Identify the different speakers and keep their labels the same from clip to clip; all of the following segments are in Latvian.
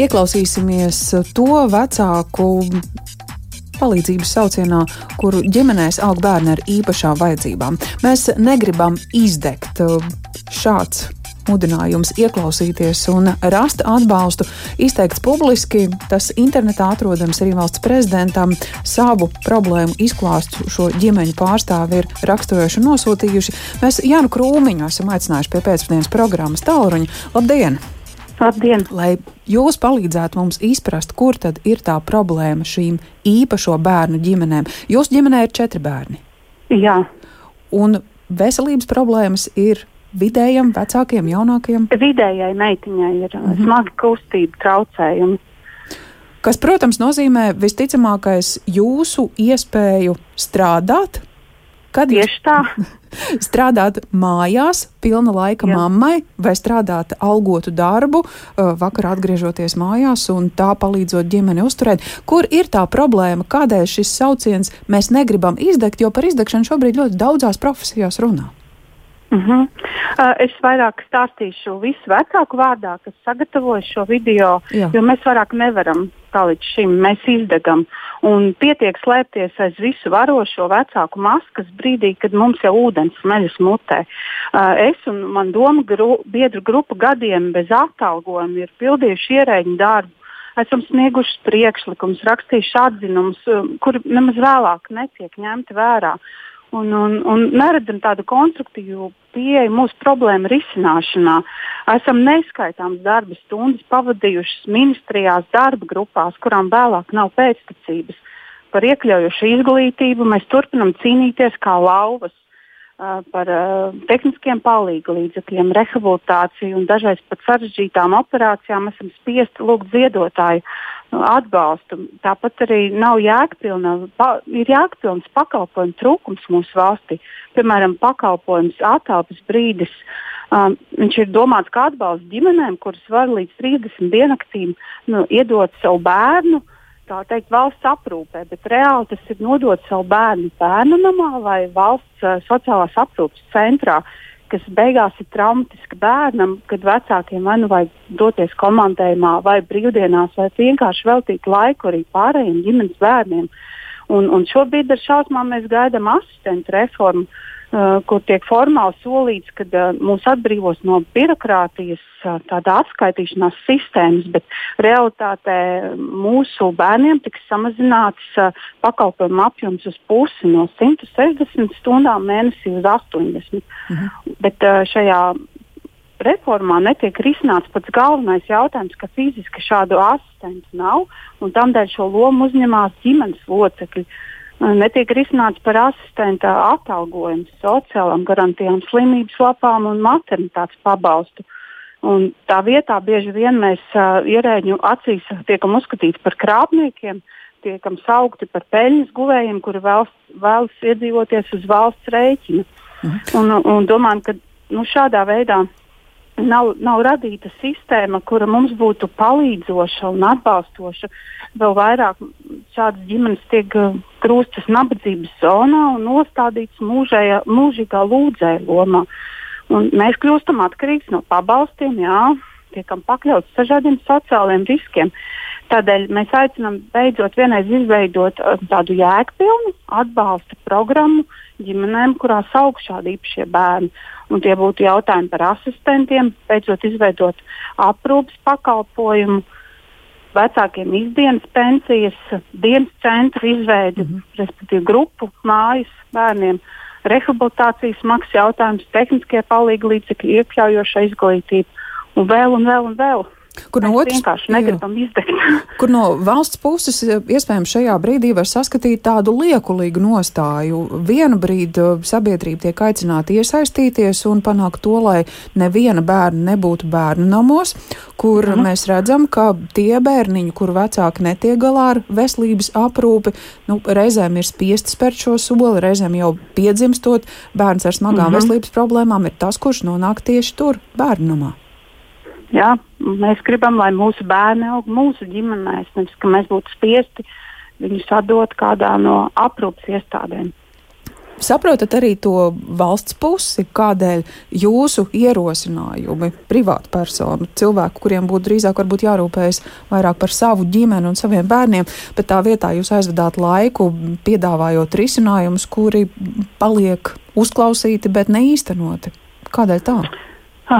Speaker 1: Ieklausīsimies to vecāku palīdzības saucienā, kuru ģimenēs aug bērni ar īpašām vajadzībām. Mēs negribam izdegt šāds mudinājums ieklausīties un rast atbalstu izteikts publiski. Tas internetā atrodams arī valsts prezidentam. Savu problēmu izklāstu šo ģimeņu pārstāvi ir raksturojuši un nosūtījuši. Mēs Jānu Krūmiņu esam aicinājuši pie pēcpusdienas programmas tālruņa. Labdien!
Speaker 2: Labdien!
Speaker 1: Lai jūs palīdzētu mums izprast, kur tad ir tā problēma šīm īpašo bērnu ģimenēm. Jūsu ģimenē ir četri bērni.
Speaker 2: Jā.
Speaker 1: Un veselības problēmas ir vidējam, vecākiem, jaunākiem?
Speaker 2: Vidējai meitiņai ir mm -hmm. smagi kustība traucējumi.
Speaker 1: Kas, protams, nozīmē visticamākais jūsu iespēju strādāt.
Speaker 2: Kad Tieši tā.
Speaker 1: strādāt mājās, pilna laika Jā. mammai, vai strādāt algotu darbu, vakarā atgriežoties mājās un tā palīdzot ģimeni uzturēt. Kur ir tā problēma, kādēļ šis sauciens mēs negribam izdegt, jo par izdegšanu šobrīd ļoti daudzās profesijās runā?
Speaker 2: Uh -huh. uh, es vairāk stāstīšu visu vecāku vārdā, kas sagatavoja šo video, Jā. jo mēs vairāk nevaram kā līdz šim. Mēs izdegam un pietiek slēpties aiz visu varošo vecāku maskas brīdī, kad mums jau ūdens smeļas mutē. Uh, es un man doma gru, biedru grupa gadiem bez atalgojuma ir pildījuši ierēģiņu darbu. Esam snieguši priekšlikumus, rakstījuši atzinumus, um, kuri nemaz vēlāk netiek ņemti vērā. Un, un, un neredzam tādu konstruktīvu pieeju mūsu problēmu risināšanā. Esam neskaitāmas darba stundas pavadījušas ministrijās, darba grupās, kurām vēlāk nav pēctecības. Par iekļaujošu izglītību mēs turpinam cīnīties kā lauvas par uh, tehniskiem palīga līdzekļiem, rehabilitāciju un dažreiz pat sarežģītām operācijām esam spiesti lūgt ziedotāju atbalstu. Tāpat arī nav jēgpilna, pa, ir jēgpilns pakalpojumu trūkums mūsu valstī. Piemēram, pakalpojums attēlpas brīdis. Um, viņš ir domāts kā atbalsts ģimenēm, kuras var līdz 30 diennaktīm nu, iedot savu bērnu tā teikt, valsts aprūpē, bet reāli tas ir nodot savu bērnu bērnu namā vai valsts uh, sociālās aprūpes centrā. Kas beigās ir traumatiski bērnam, kad vecākiem vai nu vajag doties komandējumā, vai brīvdienās, vai vienkārši veltīt laiku arī pārējiem ģimenes bērniem. Un, un šobrīd ar šausmām mēs gaidām asistentu reformu, uh, kur tiek formāli solīts, ka uh, mūs atbrīvos no birokrātijas, uh, tāda atskaitīšanās sistēmas, bet realitātē mūsu bērniem tiks samazināts uh, pakalpojumu apjoms uz pusi no 160 stundām mēnesī uz 80. Mhm. Bet uh, šajā reformā netiek risināts pats galvenais jautājums, ka fiziski šādu asistentu nav un tādēļ šo lomu uzņemās ģimenes locekļi. Netiek risināts par asistenta atalgojumu, sociālām garantijām, slimības lapām un maternitātes pabalstu. Un tā vietā bieži vien mēs uh, ierēģu acīs tiekam uzskatīti par krāpniekiem, tiekam saukti par peļņas guvējiem, kuri vēlas, vēlas iedzīvoties uz valsts rēķina. Mhm. Un, un domājam, ka nu, šādā veidā nav, nav radīta sistēma, kura mums būtu palīdzoša un atbalstoša. Vēl vairāk šādas ģimenes tiek uh, grūstas nabadzības zonā un nostādītas mūžējā, mūžīgā lūdzēja lomā. Un mēs kļūstam atkarīgi no pabalstiem, jā, tiekam pakļauts dažādiem sociāliem riskiem. Tādēļ mēs aicinām beidzot vienreiz izveidot uh, tādu jēgpilnu atbalsta programmu ģimenēm, kurās aug šādi īpašie bērni un tie būtu jautājumi par asistentiem, beidzot izveidot aprūpas pakalpojumu, vecākiem izdienas pensijas, dienas centru izveidi, mm -hmm. respektīvi grupu mājas bērniem, rehabilitācijas maksas jautājums, tehniskie palīgi līdzekļi, iekļaujoša izglītība un vēl un vēl un vēl. Kur no otras puses negribam izdegt.
Speaker 1: kur no valsts puses iespējams šajā brīdī var saskatīt tādu liekulīgu nostāju. Vienu brīdi uh, sabiedrība tiek aicināta iesaistīties un panākt to, lai neviena bērna nebūtu bērnu namos, kur mm. mēs redzam, ka tie bērniņi, kur vecāki netiek galā ar veselības aprūpi, nu, reizēm ir spiesti spērt šo soli, reizēm jau piedzimstot bērns ar smagām -hmm. veselības problēmām, ir tas, kurš nonāk tieši tur, bērnu namā.
Speaker 2: Ja? Mēs gribam, lai mūsu bērni aug mūsu ģimenēs, nevis ka mēs būtu spiesti viņus atdot kādā no aprūpas iestādēm.
Speaker 1: saprotat arī to valsts pusi, kādēļ jūsu ierosinājumi privātu personu, cilvēku, kuriem būtu drīzāk varbūt jārūpējas vairāk par savu ģimeni un saviem bērniem, bet tā vietā jūs aizvedāt laiku, piedāvājot risinājumus, kuri paliek uzklausīti, bet neīstenoti. Kādēļ tā?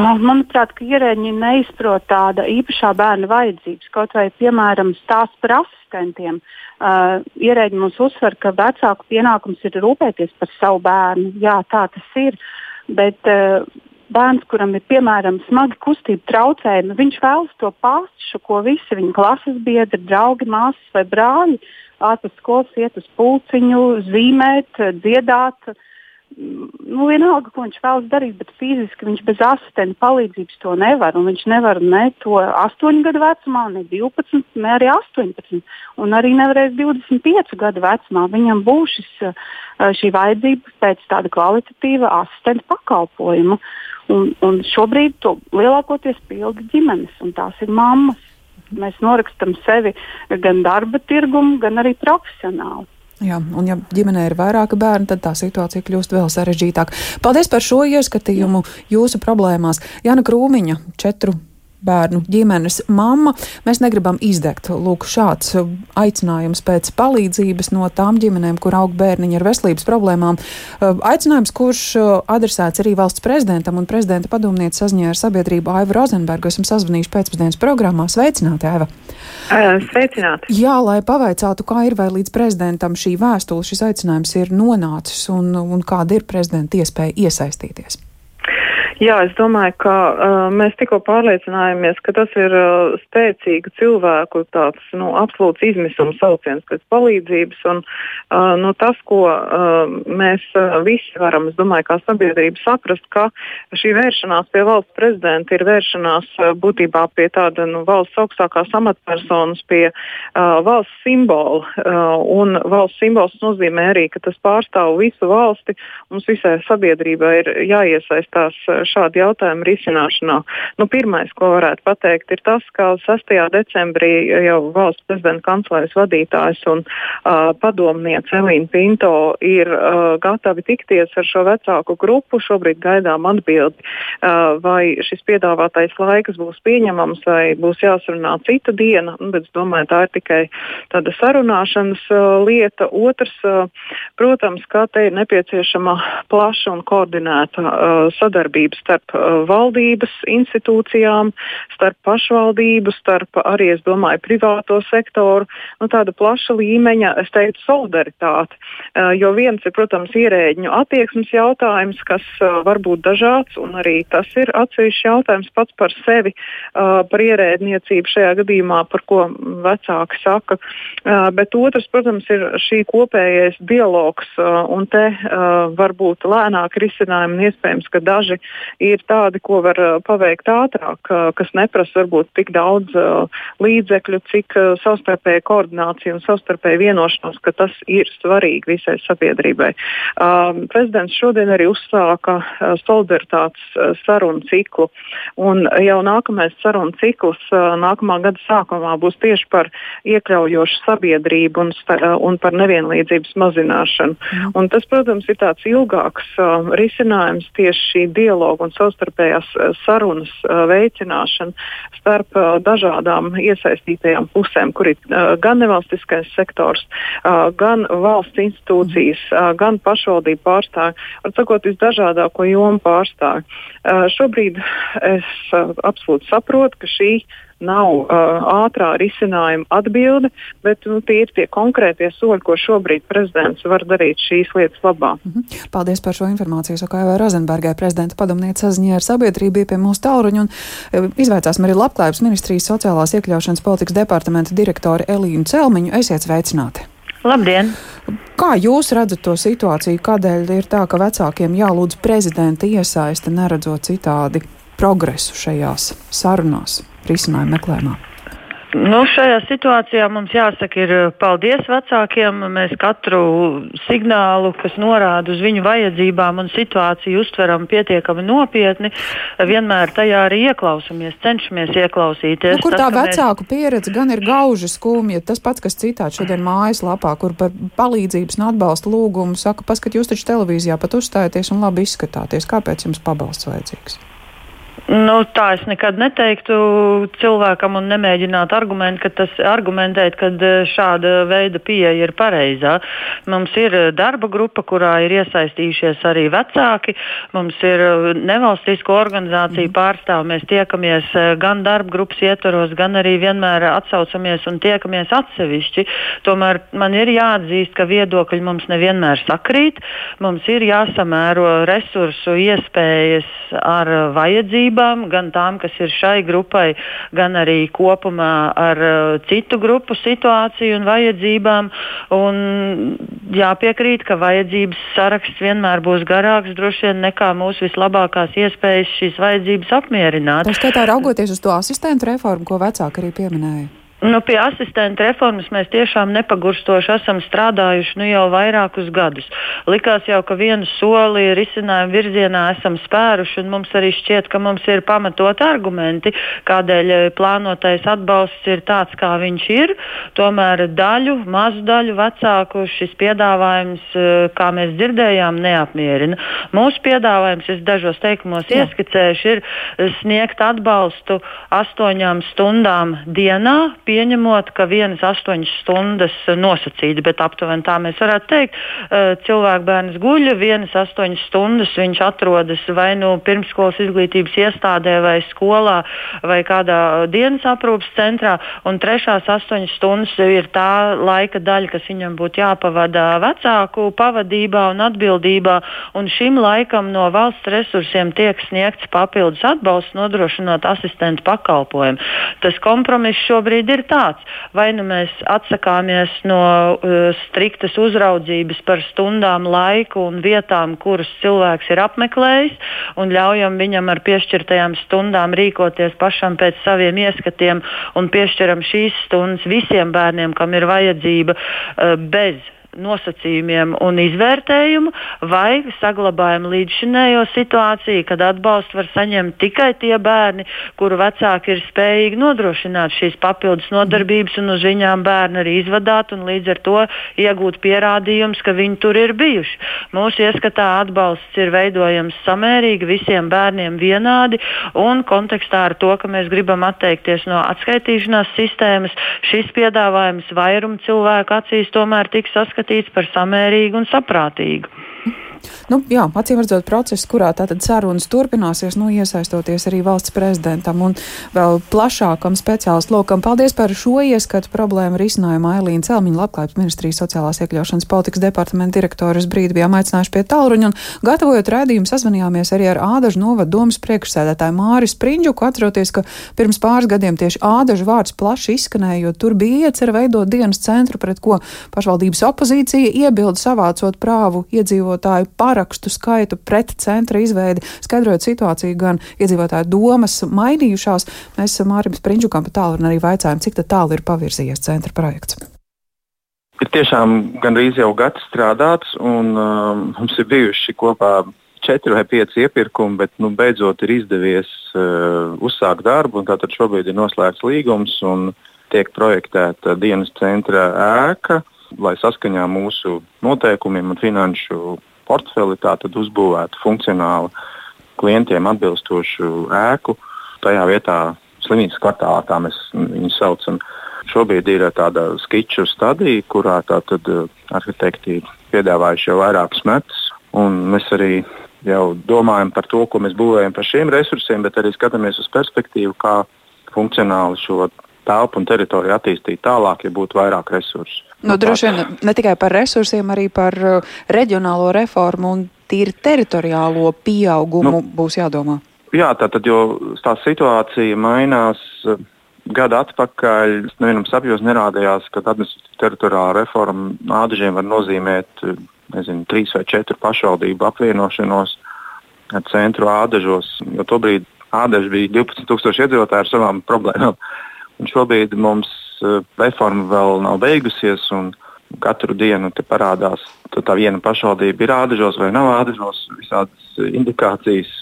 Speaker 2: Manuprāt, ka ierēģi neizprot tāda īpašā bērna vajadzības, kaut vai, piemēram, stāsts par asistentiem. Uh, ierēģi mums uzsver, ka vecāku pienākums ir rūpēties par savu bērnu. Jā, tā tas ir. Bet uh, bērns, kuram ir piemēram smagi kustību traucējumi, viņš vēlas to pašu, ko visi viņa klases biedri, draugi, māsas vai brāļi ārpus skolas iet uz pulciņu, zīmēt, dziedāt. Uh, nu, vienalga, ko viņš vēlas darīt, bet fiziski viņš bez asistenta palīdzības to nevar. Viņš nevar ne to 8 gadu vecumā, ne 12, ne arī 18, un arī nevarēs 25 gadu vecumā. Viņam būs šis, šī vajadzība pēc tāda kvalitatīva asistenta pakalpojuma. Un, un šobrīd to lielākoties pilda ģimenes, un tās ir mammas. Mēs norakstam sevi gan darba tirgumu, gan arī profesionāli.
Speaker 1: Jā, un ja ģimenē ir vairāki bērni, tad tā situācija kļūst vēl sarežģītāka. Paldies par šo ieskatījumu jūsu problēmās. Jāna Krūmiņa, četru bērnu ģimenes mamma. Mēs negribam izdegt. Lūk, šāds aicinājums pēc palīdzības no tām ģimenēm, kur aug bērniņi ar veselības problēmām. Aicinājums, kurš adresēts arī valsts prezidentam un prezidenta padomniece saziņā ar sabiedrību Aivu Rozenbergu. Esam sazvanījuši pēcpusdienas programmā. Sveicināti, Aiva!
Speaker 3: Sveicināti!
Speaker 1: Jā, lai pavaicātu, kā ir vai līdz prezidentam šī vēstule, šis aicinājums ir nonācis un, un kāda ir prezidenta iespēja iesaistīties.
Speaker 3: Jā, es domāju, ka uh, mēs tikko pārliecinājāmies, ka tas ir uh, spēcīgu cilvēku tāds nu, absolūts izmisums sauciens pēc palīdzības. Un, uh, nu, tas, ko uh, mēs uh, visi varam, es domāju, kā sabiedrība saprast, ka šī vēršanās pie valsts prezidenta ir vēršanās uh, būtībā pie tāda nu, valsts augstākās amatpersonas, pie uh, valsts simbola. Uh, un valsts simbols nozīmē arī, ka tas pārstāv visu valsti. Mums visai sabiedrībai ir jāiesaistās šādu jautājumu risināšanā. Nu, pirmais, ko varētu pateikt, ir tas, ka 6. decembrī jau valsts prezidenta kanclējas vadītājs un uh, padomniece Elīna Pinto ir uh, gatavi tikties ar šo vecāku grupu. Šobrīd gaidām atbildi, uh, vai šis piedāvātais laiks būs pieņemams vai būs jāsarunā cita diena. Nu, bet es domāju, tā ir tikai tāda sarunāšanas uh, lieta. Otrs, uh, protams, ka te ir nepieciešama plaša un koordinēta uh, sadarbības starp uh, valdības institūcijām, starp pašvaldību, starp arī, es domāju, privāto sektoru. Nu, tāda plaša līmeņa, es teiktu, solidaritāte. Uh, jo viens ir, protams, ierēģiņu attieksmes jautājums, kas uh, var būt dažāds, un arī tas ir atsevišķs jautājums pats par sevi, par ierēdniecību šajā gadījumā, par ko vecāki saka. Bet otrs, protams, ir šī kopējais dialogs, un te varbūt lēnāk risinājumi, un iespējams, ka daži ir tādi, ko var uh, paveikt ātrāk, uh, kas neprasa varbūt tik daudz uh, līdzekļu, cik savstarpēja koordinācija un savstarpēja vienošanos, ka tas ir svarīgi visai sabiedrībai. Um, prezidents šodien arī uzsāka solidaritātes sarunu ciklu, un jau nākamais sarunu cikls nākamā gada sākumā būs tieši par iekļaujošu sabiedrību un, un par nevienlīdzības mazināšanu. Mm. Un tas, protams, ir tāds ilgāks uh, risinājums tieši šī dialoga un savstarpējās eh, sarunas eh, veicināšana starp eh, dažādām iesaistītajām pusēm, kur ir gan nevalstiskais sektors, gan valsts institūcijas, gan pašvaldību pārstāvji, var sakot, visdažādāko jomu pārstāvji. Šobrīd es absolūti saprotu, ka šī nav uh, ātrā risinājuma atbilde, bet nu, tie ir tie konkrētie soļi, ko šobrīd prezidents var darīt šīs lietas labā. Mm
Speaker 1: -hmm. Paldies par šo informāciju. Saka Eva Rozenbergai, prezidenta padomniece saziņā ar sabiedrību bija pie mūsu tauruņa un e, izvaicāsim arī Labklājības ministrijas sociālās iekļaušanas politikas departamenta direktori Elīnu Celmiņu. Esiet sveicināti!
Speaker 4: Labdien!
Speaker 1: Kā jūs redzat to situāciju? Kādēļ ir tā, ka vecākiem jālūdz prezidenta iesaiste, neredzot citādi progresu šajās sarunās? risinājumu meklējumā?
Speaker 4: Nu, šajā situācijā mums jāsaka, ir eh, paldies vecākiem. Mēs katru signālu, kas norāda uz viņu vajadzībām un situāciju, uztveram pietiekami nopietni. Vienmēr tajā arī ieklausāmies, cenšamies ieklausīties.
Speaker 1: Nu, kur tā tas, vecāku mēs... pieredze gan ir gauži skumja, tas pats, kas citāts šodien mājaslapā, kur par palīdzības un atbalsta lūgumu saka, paskat, jūs taču televīzijā pat uzstājaties un labi izskatāties. Kāpēc jums pabalsts vajadzīgs?
Speaker 4: Nu, tā es nekad neteiktu cilvēkam un nemēģinātu argument, ka tas, argumentēt, ka e, šāda veida pieeja ir pareizā. Mums ir e, darba grupa, kurā ir iesaistījušies arī vecāki. Mums ir e, nevalstisko organizāciju mm. pārstāvi. Mēs tiekamies gan darba grupas ietvaros, gan arī vienmēr atsaucamies un tiekamies atsevišķi. Tomēr man ir jāatzīst, ka viedokļi mums nevienmēr sakrīt. Mums ir jāsamēro resursu iespējas ar vajadzību vajadzībām, gan tām, kas ir šai grupai, gan arī kopumā ar uh, citu grupu situāciju un vajadzībām. Un jāpiekrīt, ka vajadzības saraksts vienmēr būs garāks droši vien nekā mūsu vislabākās iespējas šīs vajadzības apmierināt.
Speaker 1: Tā skaitā raugoties uz to asistentu reformu, ko vecāki arī pieminēja.
Speaker 4: Nu, pie asistenta reformas mēs tiešām nepagurstoši esam strādājuši nu, jau vairākus gadus. Likās jau, ka vienu soli risinājumu virzienā esam spēruši, un mums arī šķiet, ka mums ir pamatot argumenti, kādēļ eh, plānotais atbalsts ir tāds, kā viņš ir. Tomēr daļu, mazu daļu vecāku šis piedāvājums, eh, kā mēs dzirdējām, neapmierina. Mūsu piedāvājums, es dažos teikumos Jā. ieskicējuši, ir sniegt atbalstu astoņām stundām dienā pieņemot, ka vienas astoņas stundas nosacīta, bet aptuveni tā mēs varētu teikt, cilvēku bērns guļ, vienas astoņas stundas viņš atrodas vai nu pirmskolas izglītības iestādē, vai skolā, vai kādā dienas aprūpas centrā, un trešās astoņas stundas ir tā laika daļa, kas viņam būtu jāpavada vecāku pavadībā un atbildībā, un šim laikam no valsts resursiem tiek sniegts papildus atbalsts, nodrošinot asistentu pakalpojumu. Tas kompromiss šobrīd ir ir tāds, vai nu mēs atsakāmies no uh, striktas uzraudzības par stundām, laiku un vietām, kuras cilvēks ir apmeklējis, un ļaujam viņam ar piešķirtajām stundām rīkoties pašam pēc saviem ieskatiem un piešķiram šīs stundas visiem bērniem, kam ir vajadzība uh, bez nosacījumiem un izvērtējumu, vai saglabājam līdzšinējo situāciju, kad atbalstu var saņemt tikai tie bērni, kuru vecāki ir spējīgi nodrošināt šīs papildus nodarbības un uz viņām bērni arī izvadāt un līdz ar to iegūt pierādījumus, ka viņi tur ir bijuši. Mūsu ieskatā atbalsts ir veidojams samērīgi visiem bērniem vienādi un kontekstā ar to, ka mēs gribam atteikties no atskaitīšanās sistēmas, šis piedāvājums vairumu cilvēku acīs tomēr tiks saskatīts uzskatīts par samērīgu un saprātīgu.
Speaker 1: Nu, jā, acīm redzot, process, kurā tātad sarunas turpināsies, nu, iesaistoties arī valsts prezidentam un vēl plašākam speciālistu lokam. Paldies par šo ieskatu problēmu risinājumu Ailīna Celmiņa, Labklājības ministrijas sociālās iekļaušanas politikas departamenta direktoras brīdi bijām aicinājuši pie tālruņa un gatavojot rādījumu sazvanījāmies arī ar Ādažu novadu domas priekšsēdētāju Māris Prindžuku, atceroties, ka pirms pāris gadiem tieši Ādažu vārds plaši izskanēja, jo tur bija iecer veidot dienas centru, pret ko pašvaldības opozīcija iebilda savācot prāvu iedzīvotāju parakstu skaitu pret centra izveidi, skaidrojot situāciju, gan iedzīvotāju domas mainījušās. Mēs Mārim Sprinčukam pa tālu arī vaicājām, cik tālu ir pavirzījies centra projekts.
Speaker 5: Ir tiešām gandrīz jau gads strādāts, un um, mums ir bijuši kopā četri vai pieci iepirkumi, bet nu, beidzot ir izdevies uh, uzsākt darbu. Tātad šobrīd ir noslēgts līgums un tiek projektēta dienas centra ēka, lai saskaņā mūsu noteikumiem un finanšu portfeli, tātad uzbūvētu funkcionālu klientiem atbilstošu ēku. Tajā vietā slimnīcas kvartālā, tā mēs viņu saucam. Šobrīd ir tāda skiču stadija, kurā tātad eh, arhitekti piedāvājuši jau vairākus metus. Mēs arī jau domājam par to, ko mēs būvējam par šiem resursiem, bet arī skatāmies uz perspektīvu, kā funkcionāli šo telpu un teritoriju attīstīt tālāk, ja būtu vairāk resursu.
Speaker 1: Nu, droši vien ne tikai par resursiem, arī par uh, reģionālo reformu un tīri teritoriālo pieaugumu nu, būs jādomā.
Speaker 5: Jā, tātad, jo tā situācija mainās. Uh, gadu atpakaļ nevienam sapņos nerādījās, ka administratīva teritoriālā reforma ādažiem var nozīmēt uh, nezinu, trīs vai četru pašvaldību apvienošanos centru ādažos. Jo tobrīd ādaži bija 12,000 iedzīvotāji ar savām problēmām. Un šobrīd mums reforma vēl nav beigusies, un katru dienu parādās, ka tā viena pašvaldība ir ādažos vai nav ādažos, visādas indikācijas.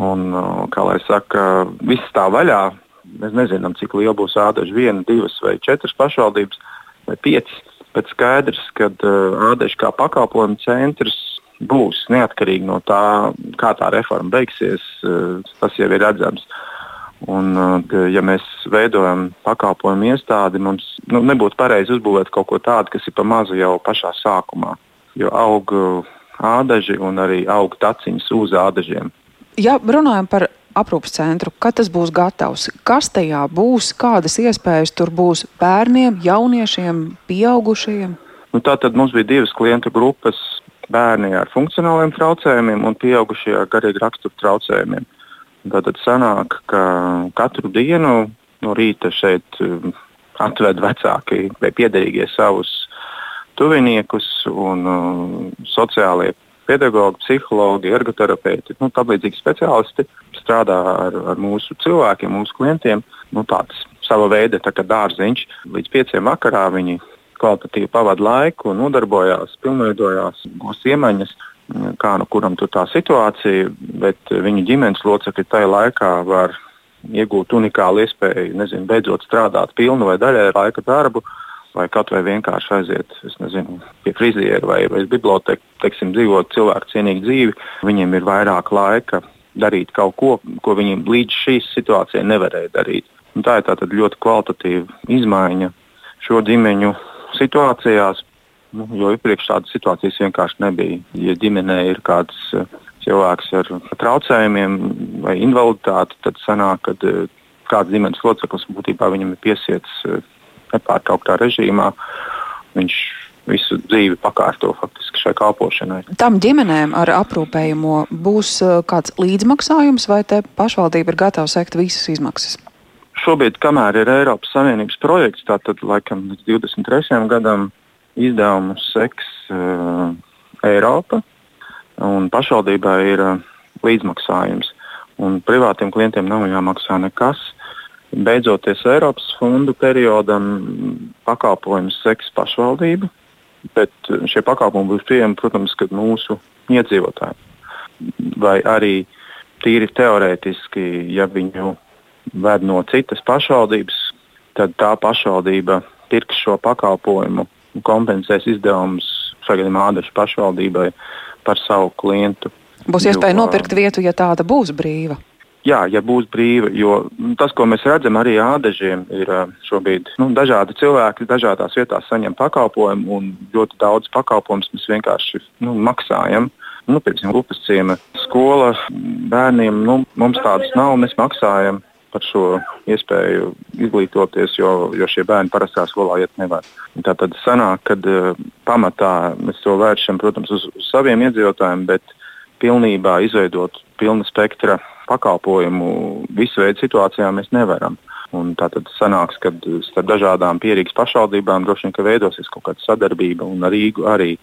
Speaker 5: Un, kā lai saka, viss stāv vaļā. Mēs nezinām, cik liela būs ādaža, viena, divas vai četras pašvaldības vai piecas. Bet skaidrs, ka ādaža kā pakalpojumu centrs būs neatkarīgi no tā, kā tā reforma beigsies. Tas jau ir redzams. Un, ja mēs veidojam pakalpojumu iestādi, mums nu, nebūtu pareizi uzbūvēt kaut ko tādu, kas ir pa mazu jau pašā sākumā. Jo aug ādaži un arī aug taciņas uz ādažiem.
Speaker 1: Ja runājam par aprūpas centru, kad tas būs gatavs, kas tajā būs, kādas iespējas tur būs bērniem, jauniešiem, pieaugušajiem?
Speaker 5: Nu, tā tad mums bija divas klientu grupas - bērni ar funkcionāliem traucējumiem un pieaugušie ar garīgi raksturu traucējumiem. Tad sanāk, ka katru dienu no rīta šeit um, atved vecāki vai piederīgie savus tuviniekus un uh, sociālie pedagogi, psihologi, ergoterapeiti, nu, tālīdzīgi speciālisti strādā ar, ar mūsu cilvēkiem, mūsu klientiem. Nu, tāds sava veida tā dārziņš. Līdz pieciem vakarā viņi kvalitatīvi pavada laiku, nodarbojās, pilnveidojās, gūst iemaņas kā nu kuram tur tā situācija, bet viņu ģimenes locekļi tajā laikā var iegūt unikālu iespēju, nezinu, beidzot strādāt pilnu vai daļēju laika darbu, vai kaut vai vienkārši aiziet nezinu, pie friziera vai, vai biblioteka, teiksim, dzīvot cilvēku cienīgu dzīvi. Viņiem ir vairāk laika darīt kaut ko, ko viņi līdz šīs situācijai nevarēja darīt. Un tā ir tātad ļoti kvalitatīva izmaiņa šo ģimeņu situācijās, Nu, jo iepriekš tādas situācijas vienkārši nebija. Ja ģimenē ir kāds uh, cilvēks ar traucējumiem vai invaliditāti, tad sanāk, ka uh, kāds ģimenes loceklis būtībā viņam ir piesiets uh, nepārtrauktā režīmā. Viņš visu dzīvi pakārto faktiski šai kalpošanai.
Speaker 1: Tam ģimenēm ar aprūpējumu būs kāds līdzmaksājums, vai te pašvaldība ir gatava sekt visas izmaksas?
Speaker 5: Šobrīd, kamēr ir Eiropas Savienības projekts, tātad laikam līdz 23. gadam, izdevumus seks uh, Eiropa, un pašvaldībai ir uh, līdzmaksājums. Un privātiem klientiem nav jāmaksā nekas. Beidzoties Eiropas fondu periodam, pakalpojumus seks pašvaldība, bet šie pakalpojumi būs pieejami, protams, mūsu iedzīvotājiem. Vai arī tīri teorētiski, ja viņu ved no citas pašvaldības, tad tā pašvaldība pirks šo pakalpojumu kompensēs izdevumus šajā Ādašu pašvaldībai par savu klientu.
Speaker 1: Būs iespēja jo, nopirkt vietu, ja tāda būs brīva.
Speaker 5: Jā, ja būs brīva, jo tas, ko mēs redzam arī ādažiem, ir šobrīd nu, dažādi cilvēki dažādās vietās saņem pakalpojumu, un ļoti daudz pakalpojumus mēs vienkārši nu, maksājam. Nu, piemēram, upes ciema skola bērniem, nu, mums tādas nav, mēs maksājam par šo iespēju izglītoties, jo, jo šie bērni parastā skolā iet nevar. Tā tad sanāk, ka uh, pamatā mēs to vēršam, protams, uz, uz saviem iedzīvotājiem, bet pilnībā izveidot pilna spektra pakalpojumu visu veidu situācijām mēs nevaram. Un tā tad sanāks, ka starp dažādām pierīgas pašvaldībām droši vien veidosies kaut kāda sadarbība un ar Rīgu arī.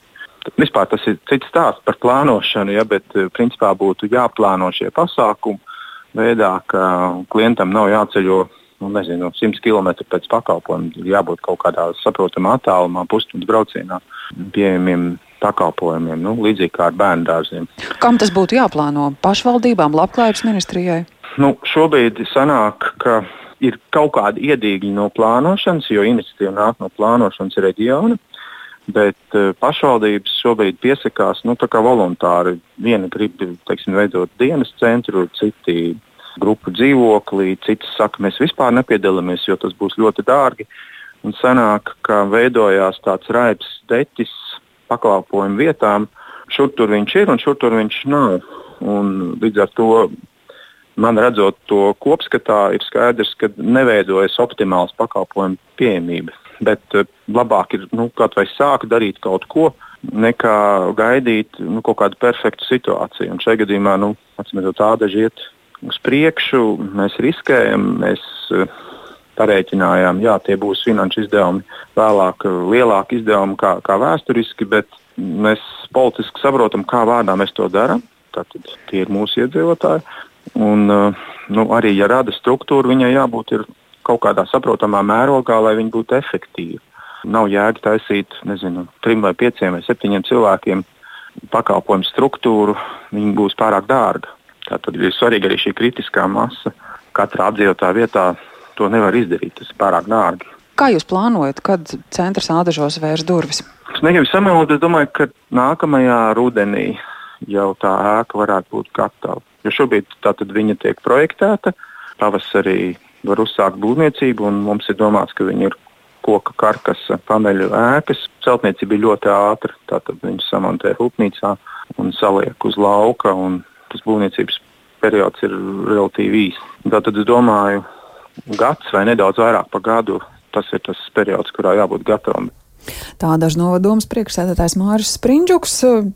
Speaker 5: Vispār tas ir cits stāsts par plānošanu, ja, bet principā būtu jāplāno šie pasākumi veidā, ka klientam nav jāceļo nu, nezinu, 100 km pēc pakalpojuma. Ir jābūt kaut kādā saprotamā attālumā, pusstundas braucienā pieejamiem pakalpojumiem, nu, līdzīgi kā ar bērnu dārziem.
Speaker 1: Kam tas būtu jāplāno? Pašvaldībām, labklājības ministrijai?
Speaker 5: Nu, šobrīd sanāk, ka ir kaut kāda iedīgļa no plānošanas, jo iniciatīva nāk no plānošanas reģiona. Bet uh, pašvaldības šobrīd piesakās nu, voluntāri. Viena grib teiksim, veidot dienas centru, citi grupu dzīvoklī, citi saka, mēs vispār nepiedalāmies, jo tas būs ļoti dārgi. Un sanāk, ka veidojās tāds raips deķis pakalpojumu vietām. Šur tur viņš ir un šur tur viņš nav. Un līdz ar to man redzot to kopskatā, ir skaidrs, ka neveidojas optimāls pakalpojumu pieejamība bet uh, labāk ir nu, kaut vai sākt darīt kaut ko, nekā gaidīt nu, kaut kādu perfektu situāciju. Un šajā gadījumā, nu, atcīmredzot, tāda iet uz priekšu, mēs riskējam, mēs uh, parēķinājām, jā, tie būs finanšu izdevumi, vēlāk uh, lielāki izdevumi kā, kā vēsturiski, bet mēs politiski saprotam, kā vārdā mēs to darām. Tātad tie ir mūsu iedzīvotāji. Un, nu, arī, ja rada struktūra, viņai jābūt kaut kādā saprotamā mērogā, lai viņi būtu efektīvi. Nav jēga taisīt nezinu, trim vai pieciem vai septiņiem cilvēkiem pakalpojumu struktūru, viņi būs pārāk dārga. Tātad ir svarīga arī šī kritiskā masa. Katrā apdzīvotā vietā to nevar izdarīt, tas ir pārāk dārgi.
Speaker 1: Kā jūs plānojat, kad centrs ādažos vērs durvis?
Speaker 5: Es negribu samelot, es domāju, ka nākamajā rudenī jau tā ēka varētu būt gatava. Jo šobrīd viņa tiek projektēta, pavasarī var uzsākt būvniecību, un mums ir domāts, ka viņi ir koka karkasa paneļu ēkas. Celtniecība ir ļoti ātra, tātad viņus samontē rūpnīcā un saliek uz lauka, un tas būvniecības periods ir relatīvi īs. Tātad es domāju, gads vai nedaudz vairāk par gadu tas ir tas periods, kurā jābūt gatavam.
Speaker 1: Tā dažs novadoms priekšsēdētājs Māris Sprindžuks.